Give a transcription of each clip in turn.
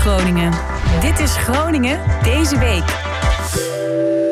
Groningen. Dit is Groningen deze week.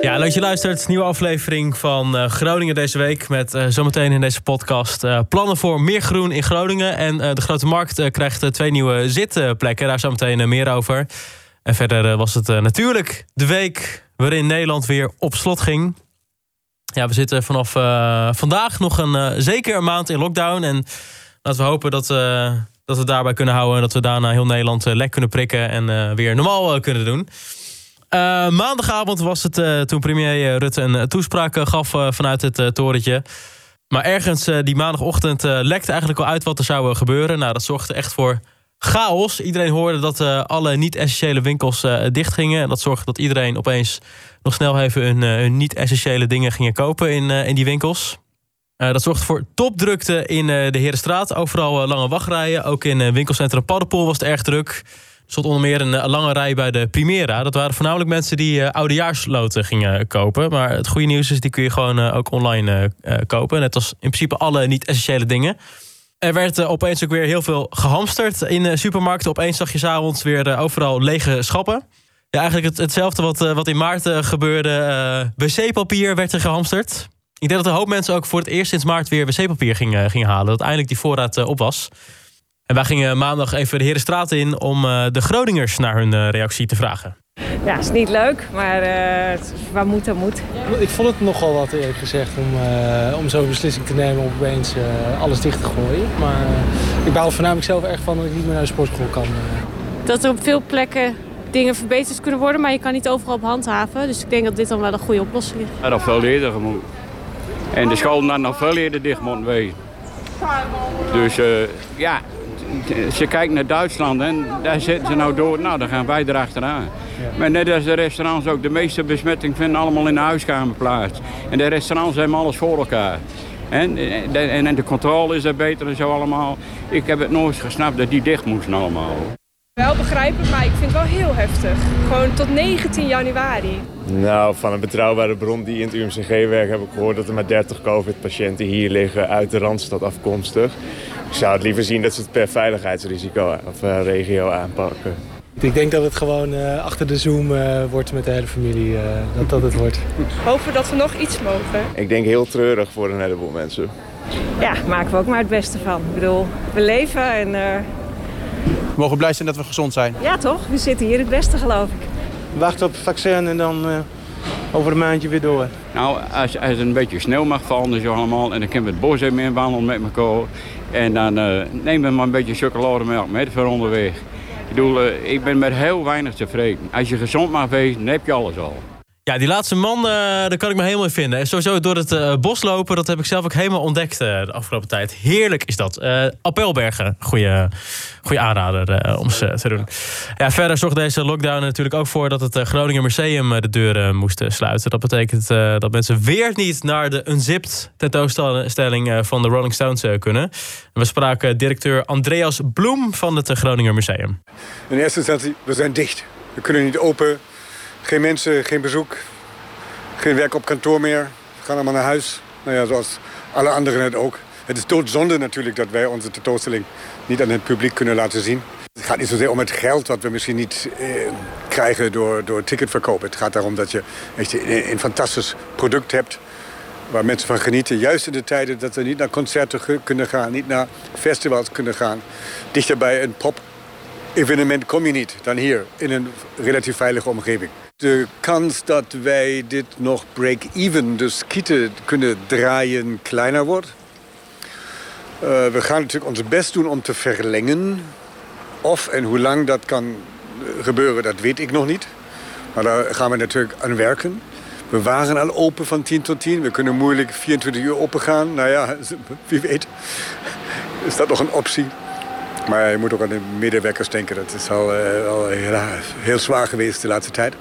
Ja, leuk je luistert. Nieuwe aflevering van uh, Groningen deze week. Met uh, zometeen in deze podcast uh, plannen voor meer groen in Groningen. En de Grote Markt krijgt twee nieuwe zitplekken. Daar zometeen meer over. En verder was het natuurlijk de week waarin Nederland weer op slot ging. Ja, we zitten vanaf vandaag nog een zeker een maand in lockdown. En laten we hopen dat dat we daarbij kunnen houden. En dat we daarna heel Nederland lek kunnen prikken en weer normaal kunnen doen. Maandagavond was het toen premier Rutte een toespraak gaf vanuit het torentje. Maar ergens die maandagochtend lekte eigenlijk al uit wat er zou gebeuren. Nou, dat zorgde echt voor chaos. Iedereen hoorde dat alle niet-essentiële winkels dicht gingen. En dat zorgde dat iedereen opeens nog snel even hun, niet-essentiële dingen gingen kopen in, in die winkels. Dat zorgde voor topdrukte in de Herenstraat. Overal lange wachtrijen. Ook in winkelcentrum Paddenpoel was het erg druk stond onder meer een, lange rij bij de Primera. Dat waren voornamelijk mensen die uh, oudejaarsloten gingen kopen. Maar het goede nieuws is, die kun je gewoon uh, ook online uh, kopen. Net als in principe alle niet-essentiële dingen. Er werd opeens ook weer heel veel gehamsterd in supermarkten. Opeens zag je s'avonds weer overal lege schappen. Ja, eigenlijk het, hetzelfde wat, wat in maart gebeurde. wc-papier werd er gehamsterd. Ik denk dat een hoop mensen ook voor het eerst sinds maart weer wc-papier gingen, gingen halen. Dat eindelijk die voorraad op was. En wij gingen maandag even de Herenstraat in om uh, de Groningers naar hun reactie te vragen. Ja, het is niet leuk, maar uh, waar moet, dat moet. Ik vond het nogal wat eerlijk gezegd om, om zo'n beslissing te nemen om opeens alles dicht te gooien. Maar ik baal voornamelijk zelf echt van dat ik niet meer naar de sportschool kan. Dat er op veel plekken dingen verbeterd kunnen worden, maar je kan niet overal op handhaven. Dus ik denk dat dit dan wel een goede oplossing is. Ja, dat veel eerder moet. En de scholen dan nog veel eerder dicht moeten wezen. Dus ja, ze kijkt naar Duitsland en daar zitten ze nou door. Nou, dan gaan wij erachteraan. Ja. Maar net als de restaurants ook. De meeste besmetting vinden allemaal in de huiskamer plaats. En de restaurants hebben alles voor elkaar. En, en, en de controle is er beter en zo allemaal. Ik heb het nooit gesnapt dat die dicht moesten allemaal. Wel begrijpen, maar ik vind het wel heel heftig. Gewoon tot 19 januari. Nou, van een betrouwbare bron die in het UMCG werkt... heb ik gehoord dat er maar 30 covid-patiënten hier liggen uit de Randstad afkomstig. Ik zou het liever zien dat ze het per veiligheidsrisico of uh, regio aanpakken. Ik denk dat het gewoon uh, achter de Zoom uh, wordt met de hele familie. dat dat het wordt. Hopen dat we nog iets mogen. Ik denk heel treurig voor een heleboel mensen. Ja, maken we ook maar het beste van. Ik bedoel, we leven en... We mogen blij zijn dat we gezond zijn. Ja, toch? We zitten hier het beste, geloof ik. Wacht op het vaccin en dan over een maandje weer door. Nou, als, als het een beetje sneeuw mag vallen en zo allemaal... en dan kunnen we het bos even inwandelen met elkaar... En dan uh, nemen we maar een beetje chocolademelk met voor onderweg. Ik bedoel, uh, ik ben met heel weinig tevreden. Als je gezond mag wezen, dan heb je alles al. Ja, die laatste man, uh, daar kan ik me helemaal in vinden. En sowieso door het uh, bos lopen, dat heb ik zelf ook helemaal ontdekt uh, de afgelopen tijd. Heerlijk is dat. Appelbergen, goede, goede aanrader om ze te doen. Ja, verder zorgt deze lockdown natuurlijk ook voor dat het Groninger Museum de deuren moest sluiten. Dat betekent dat mensen weer niet naar de Unzipped tentoonstelling van de Rolling Stones kunnen. we spraken directeur Andreas Bloem van het Groninger Museum. In eerste instantie, we zijn dicht. We kunnen niet open. Geen mensen, geen bezoek. Geen werk op kantoor meer. We gaan allemaal naar huis. Nou ja, zoals alle anderen het ook. Het is doodzonde natuurlijk dat wij onze tentoonstelling niet aan het publiek kunnen laten zien. Het gaat niet zozeer om het geld wat we misschien niet eh, krijgen door, door ticketverkoop. Het gaat daarom dat je echt een, een fantastisch product hebt waar mensen van genieten. Juist in de tijden dat we niet naar concerten kunnen gaan, niet naar festivals kunnen gaan. Dichterbij een pop-evenement kom je niet dan hier in een relatief veilige omgeving de kans dat wij dit nog break-even, dus kieten, kunnen draaien, kleiner wordt. Uh, we gaan natuurlijk ons best doen om te verlengen. Of en hoe lang dat kan gebeuren, dat weet ik nog niet. Maar daar gaan we natuurlijk aan werken. We waren al open van 10 tot 10. We kunnen moeilijk 24 uur open gaan. Nou ja, wie weet is dat nog een optie. Maar je moet ook aan de medewerkers denken. Dat is al, uh, al heel zwaar geweest de laatste tijd.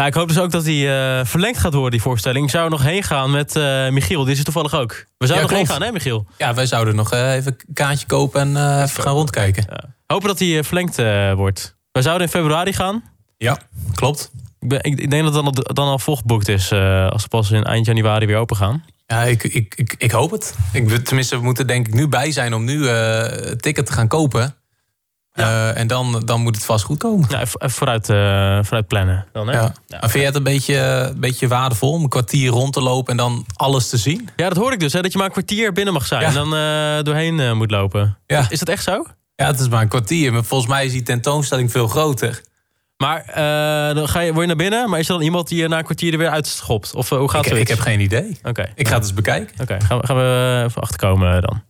Ja, ik hoop dus ook dat die uh, verlengd gaat worden, die voorstelling. Ik zou er nog heen gaan met uh, Michiel. Dit is toevallig ook. We zouden nog heen gaan, hè, Michiel? Ja, wij zouden nog uh, even een kaartje kopen en even gaan rondkijken. Ja. Hopen dat die verlengd wordt. We zouden in februari gaan. Ja, klopt. Ik, ben, ik, ik denk dat het dan, dan al volgeboekt is als we pas in eind januari weer open gaan. Ja, ik, ik, ik, ik hoop het. Ik, tenminste, we moeten denk ik nu bij zijn om nu uh, ticket te gaan kopen. Eh, en dan, dan moet het vast goed komen. Ja, vooruit, eh, vooruit plannen dan, hè? Ja. Vind jij het een beetje, een beetje waardevol om een kwartier rond te lopen en dan alles te zien? Ja, dat hoor ik dus. Hè, dat je maar een kwartier binnen mag zijn en dan eh, doorheen moet lopen. Ja. Is dat echt zo? Ja, het is maar een kwartier. Maar volgens mij is die tentoonstelling veel groter. Maar dan ga je, word je naar binnen, maar is er dan iemand die je na een kwartier er weer uitschopt? Of hoe gaat het? ik heb geen idee. Oké. Ik ga het eens bekijken. Oké, gaan, we, gaan we even achterkomen dan.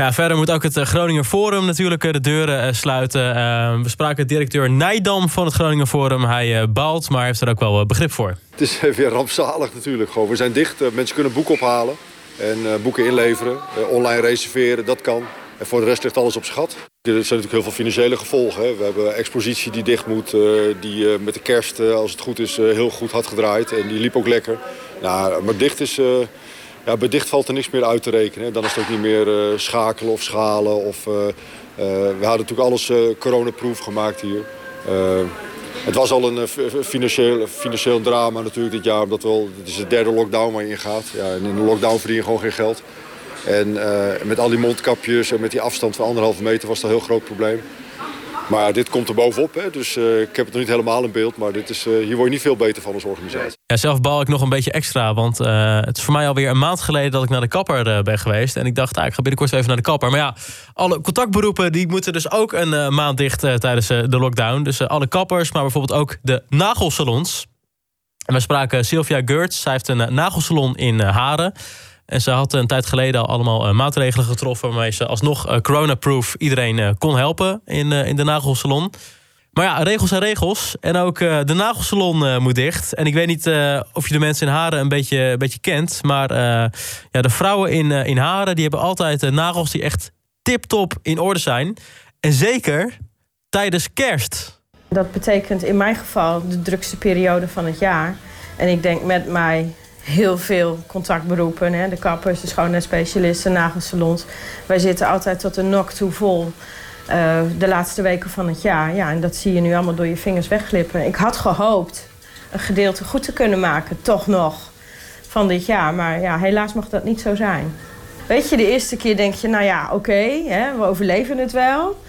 Ja, verder moet ook het eh, Groninger Forum natuurlijk eh, de deuren eh, sluiten. We spraken directeur Nijdam van het Groninger Forum. Hij eh, baalt, maar heeft er ook wel begrip voor. Het is weer rampzalig natuurlijk. Gewoon. We zijn dicht. Mensen kunnen boeken ophalen en eh, boeken inleveren. Online reserveren, dat kan. En voor de rest ligt alles op zijn gat. Er zijn natuurlijk heel veel financiële gevolgen. Hè. We hebben een expositie die dicht moet. eh, die met de kerst, als het goed is, eh, heel goed had gedraaid. En die liep ook lekker. Nou, maar dicht is... ja, bij dicht valt er niks meer uit te rekenen. Dan is het ook niet meer eh, schakelen of schalen. Of, eh, eh, we hadden natuurlijk alles coronaproof gemaakt hier. Het was al een financieel, financieel drama natuurlijk dit jaar. Omdat wel, het is de derde lockdown waar je in gaat. Ja, en in de lockdown verdien je gewoon geen geld. En met al die mondkapjes en met die afstand van anderhalve meter was dat een heel groot probleem. Maar dit komt er bovenop. Hè? Dus eh, ik heb het nog niet helemaal in beeld. Maar dit is, eh, hier word je niet veel beter van als organisatie. Ja, zelf bal ik nog een beetje extra. Want eh, het is voor mij alweer een maand geleden dat ik naar de kapper ben geweest. En ik dacht, ah, ik ga binnenkort even naar de kapper. Maar ja, alle contactberoepen die moeten dus ook een maand dicht tijdens de lockdown. Dus alle kappers, maar bijvoorbeeld ook de nagelsalons. En we spraken Sylvia Geurts. Zij heeft een nagelsalon in Haren. En ze had een tijd geleden al allemaal eh, maatregelen getroffen... waarmee ze alsnog eh, coronaproof iedereen eh, kon helpen in, in de nagelsalon. Maar ja, regels zijn regels. En ook de nagelsalon moet dicht. En ik weet niet of je de mensen in Haren een beetje, een beetje kent. Maar ja, de vrouwen in, in Haren die hebben altijd nagels die echt tip-top in orde zijn. En zeker tijdens kerst. Dat betekent in mijn geval de drukste periode van het jaar. En ik denk met mij heel veel contactberoepen. Hè? De kappers, de schoonheidsspecialisten, nagelsalons. Wij zitten altijd tot de nok toe vol. eh, de laatste weken van het jaar. Ja, en dat zie je nu allemaal door je vingers wegglippen. Ik had gehoopt een gedeelte goed te kunnen maken, toch nog, van dit jaar. Maar ja, helaas mag dat niet zo zijn. Weet je, de eerste keer denk je, nou ja, oké, we overleven het wel.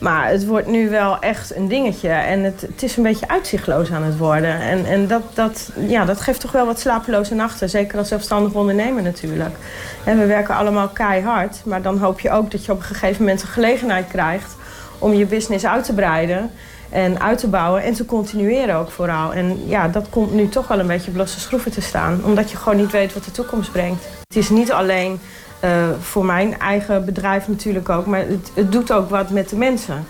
Maar het wordt nu wel echt een dingetje. En het, het is een beetje uitzichtloos aan het worden. En, en dat, dat, ja, dat geeft toch wel wat slapeloze nachten. Zeker als zelfstandig ondernemer natuurlijk. En we werken allemaal keihard. Maar dan hoop je ook dat je op een gegeven moment een gelegenheid krijgt... om je business uit te breiden en uit te bouwen. En te continueren ook vooral. En ja, dat komt nu toch wel een beetje op losse schroeven te staan. Omdat je gewoon niet weet wat de toekomst brengt. Het is niet alleen eh, voor mijn eigen bedrijf natuurlijk ook. Maar het, het doet ook wat met de mensen.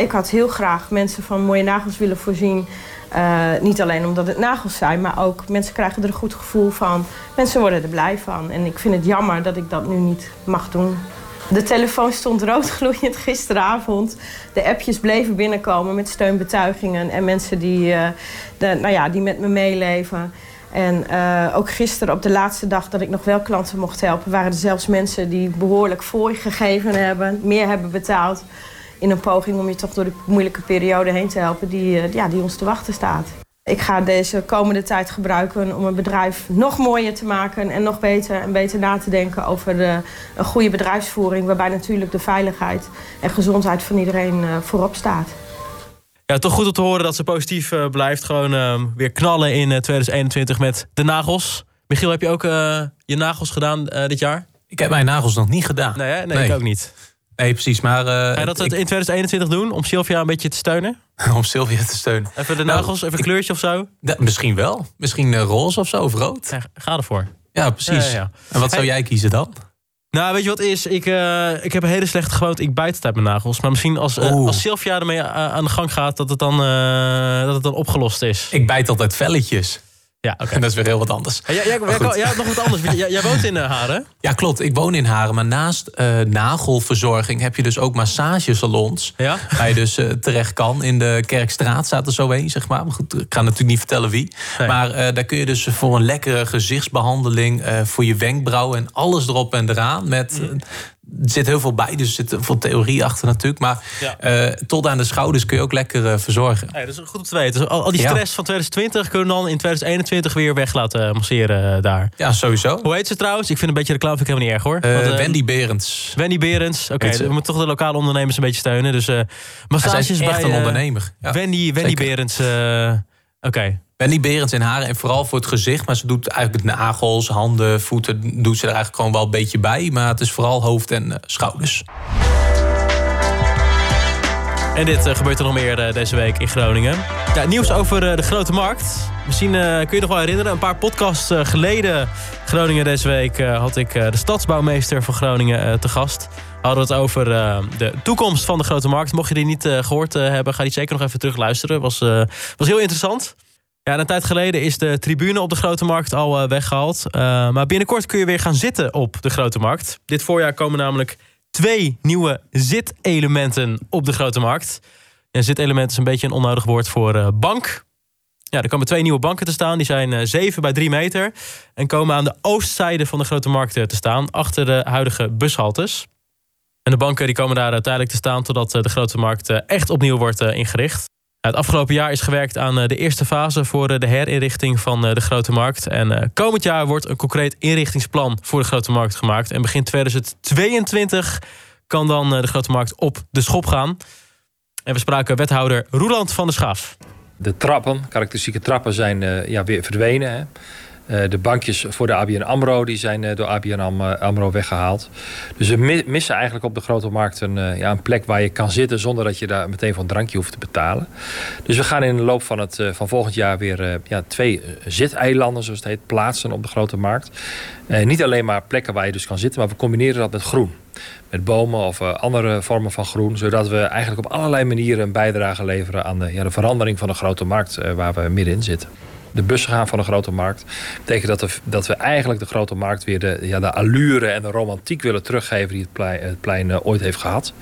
Ik had heel graag mensen van mooie nagels willen voorzien. Eh, niet alleen omdat het nagels zijn, maar ook mensen krijgen er een goed gevoel van. Mensen worden er blij van. En ik vind het jammer dat ik dat nu niet mag doen. De telefoon stond roodgloeiend gisteravond. De appjes bleven binnenkomen met steunbetuigingen en mensen die, eh, de, nou ja, die met me meeleven. En eh, ook gisteren op de laatste dag dat ik nog wel klanten mocht helpen... waren er zelfs mensen die behoorlijk voorgegeven hebben... meer hebben betaald in een poging om je toch door de moeilijke periode heen te helpen... die, eh, ja, die ons te wachten staat. Ik ga deze komende tijd gebruiken om een bedrijf nog mooier te maken... en nog beter en beter na te denken over de, een goede bedrijfsvoering... waarbij natuurlijk de veiligheid en gezondheid van iedereen eh, voorop staat. Ja, toch goed om te horen dat ze positief eh, blijft. Gewoon eh, weer knallen in eh, 2021 met de nagels. Michiel, heb je ook eh, je nagels gedaan eh, dit jaar? Ik heb mijn nagels nog niet gedaan. Nee, hè? nee, ik ook niet. Nee, precies. Maar, eh, Ga je dat ik- in 2021 doen om Sylvia een beetje te steunen? om Sylvia te steunen. Even de Nou, nagels, even een kleurtje of zo? Misschien wel. Misschien eh, roze of zo, of rood. Ja, ga ervoor. Ja, precies. Ja. En wat zou jij kiezen dan? Nou, weet je wat is? Ik, eh, ik heb een hele slechte gewoonte. Ik bijt het uit mijn nagels. Maar misschien als, eh, als Sylvia ermee a- aan de gang gaat, dat het dan, eh, dat het dan opgelost is. Ik bijt altijd velletjes. Ja, oké. En dat is weer heel wat anders. Ja, jij, jij, had nog wat anders. Jij, woont in eh, Haren. Ja, klopt. Ik woon in Haren. Maar naast eh, nagelverzorging heb je dus ook massagesalons. Ja? Waar je dus eh, terecht kan. In de Kerkstraat staat er zo een, zeg maar. Maar goed, ik ga natuurlijk niet vertellen wie. Nee. Maar daar kun je dus voor een lekkere gezichtsbehandeling... eh, voor je wenkbrauwen en alles erop en eraan. Met, Eh, zit heel veel bij, dus er zit veel theorie achter natuurlijk. Maar Ja. eh, tot aan de schouders kun je ook lekker eh, verzorgen. Dat is goed om te weten. Dus al, al die Ja. stress van 2020 kunnen we dan in 2021 weer weg laten masseren eh, daar. Ja, sowieso. Hoe heet ze trouwens? Ik vind een beetje reclame vind ik helemaal niet erg hoor. Want, Wendy Berends. Wendy Berends. Oké, we moeten toch de lokale ondernemers een beetje steunen. Dus massages is echt bij... een ondernemer. Wendy, Wendy zeker. Berends. Oké. Wendy Berends in haren en vooral voor het gezicht. Maar ze doet eigenlijk met nagels, handen, voeten... doet ze er eigenlijk gewoon wel een beetje bij. Maar het is vooral hoofd en eh, schouders. En dit eh, gebeurt er nog meer eh, deze week in Groningen. Ja, nieuws over eh, de Grote Markt. Misschien kun je nog wel herinneren, een paar podcasts geleden... Groningen deze week had ik de stadsbouwmeester van Groningen te gast. Hadden we het over de toekomst van de Grote Markt. Mocht je die niet eh, gehoord eh, hebben, ga die zeker nog even terug luisteren. Was, was heel interessant. Ja, en een tijd geleden is de tribune op de Grote Markt al eh, weggehaald. Eh, maar binnenkort kun je weer gaan zitten op de Grote Markt. Dit voorjaar komen namelijk twee nieuwe zitelementen op de Grote Markt. Ja, zitelement is een beetje een onnodig woord voor eh, bank. Ja, er komen twee nieuwe banken te staan. Die zijn eh 7 bij 3 meter. En komen aan de oostzijde van de Grote Markt eh, te staan. Achter de huidige bushaltes. En de banken die komen daar eh, tijdelijk te staan... totdat eh, de Grote Markt eh, echt opnieuw wordt eh, ingericht. Het afgelopen jaar is gewerkt aan eh, de eerste fase... voor eh, de herinrichting van eh, de Grote Markt. En komend jaar wordt een concreet inrichtingsplan... voor de Grote Markt gemaakt. En begin 2022 kan dan de Grote Markt op de schop gaan. En we spraken wethouder Roeland van der Schaaf. De trappen, karakteristieke trappen, zijn ja, weer verdwenen. Hè. Eh, de bankjes voor de ABN AMRO die zijn eh, door ABN Am- AMRO weggehaald. Dus we mi- missen eigenlijk op de grote markt een, eh, ja, een plek waar je kan zitten... zonder dat je daar meteen voor een drankje hoeft te betalen. Dus we gaan in de loop van, het, eh, van volgend jaar weer eh, ja, twee eh, ziteilanden, zoals het heet, plaatsen op de grote markt. Eh, niet alleen maar plekken waar je dus kan zitten, maar we combineren dat met groen met bomen of eh, andere vormen van groen. Zodat we eigenlijk op allerlei manieren een bijdrage leveren aan de, ja, de verandering van de grote markt eh, waar we middenin zitten. De bussen gaan van de grote markt. betekent dat, dat we eigenlijk de grote markt weer de, ja, de allure en de romantiek willen teruggeven die het plein, het plein eh, ooit heeft gehad.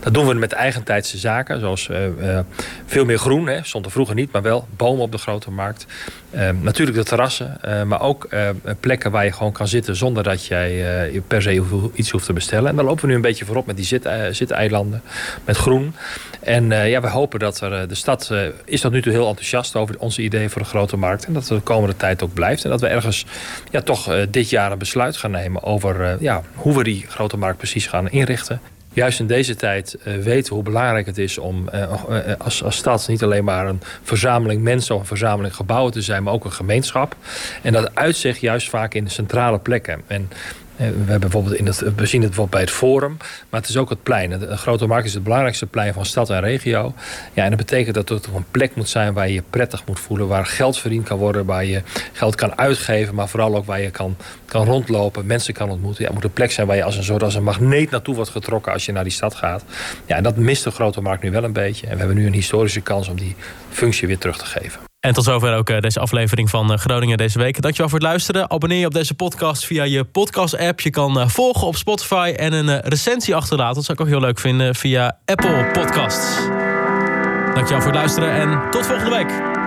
Dat doen we met eigentijdse zaken, zoals eh, eh, veel meer groen. Hè. Stond er vroeger niet, maar wel bomen op de grote markt. Eh, natuurlijk de terrassen, eh, maar ook eh, plekken waar je gewoon kan zitten zonder dat jij eh, per se iets hoeft te bestellen. En daar lopen we nu een beetje voorop met die zit, ziteilanden, met groen. En ja, we hopen dat er, de stad is tot nu toe heel enthousiast over onze ideeën voor de grote markt. En dat het de komende tijd ook blijft. En dat we ergens ja, toch dit jaar een besluit gaan nemen over ja, hoe we die grote markt precies gaan inrichten. Juist in deze tijd eh, weten we hoe belangrijk het is om eh, eh, als, als stad niet alleen maar een verzameling mensen of een verzameling gebouwen te zijn, maar ook een gemeenschap. En dat uitzicht juist vaak in centrale plekken. En we, hebben bijvoorbeeld in het, we zien het bijvoorbeeld bij het Forum, maar het is ook het plein. De Grote Markt is het belangrijkste plein van stad en regio. Ja, en dat betekent dat het een plek moet zijn waar je je prettig moet voelen, waar geld verdiend kan worden, waar je geld kan uitgeven, maar vooral ook waar je kan, kan rondlopen, mensen kan ontmoeten. Ja, het moet een plek zijn waar je als een soort als een magneet naartoe wordt getrokken als je naar die stad gaat. Ja, en dat mist de Grote Markt nu wel een beetje. En we hebben nu een historische kans om die functie weer terug te geven. En tot zover ook eh, deze aflevering van eh, Groningen deze week. Dankjewel voor het luisteren. Abonneer je op deze podcast via je podcast-app. Je kan eh, volgen op Spotify en een recensie achterlaten. Dat zou ik ook heel leuk vinden via Apple Podcasts. Dankjewel voor het luisteren en tot volgende week.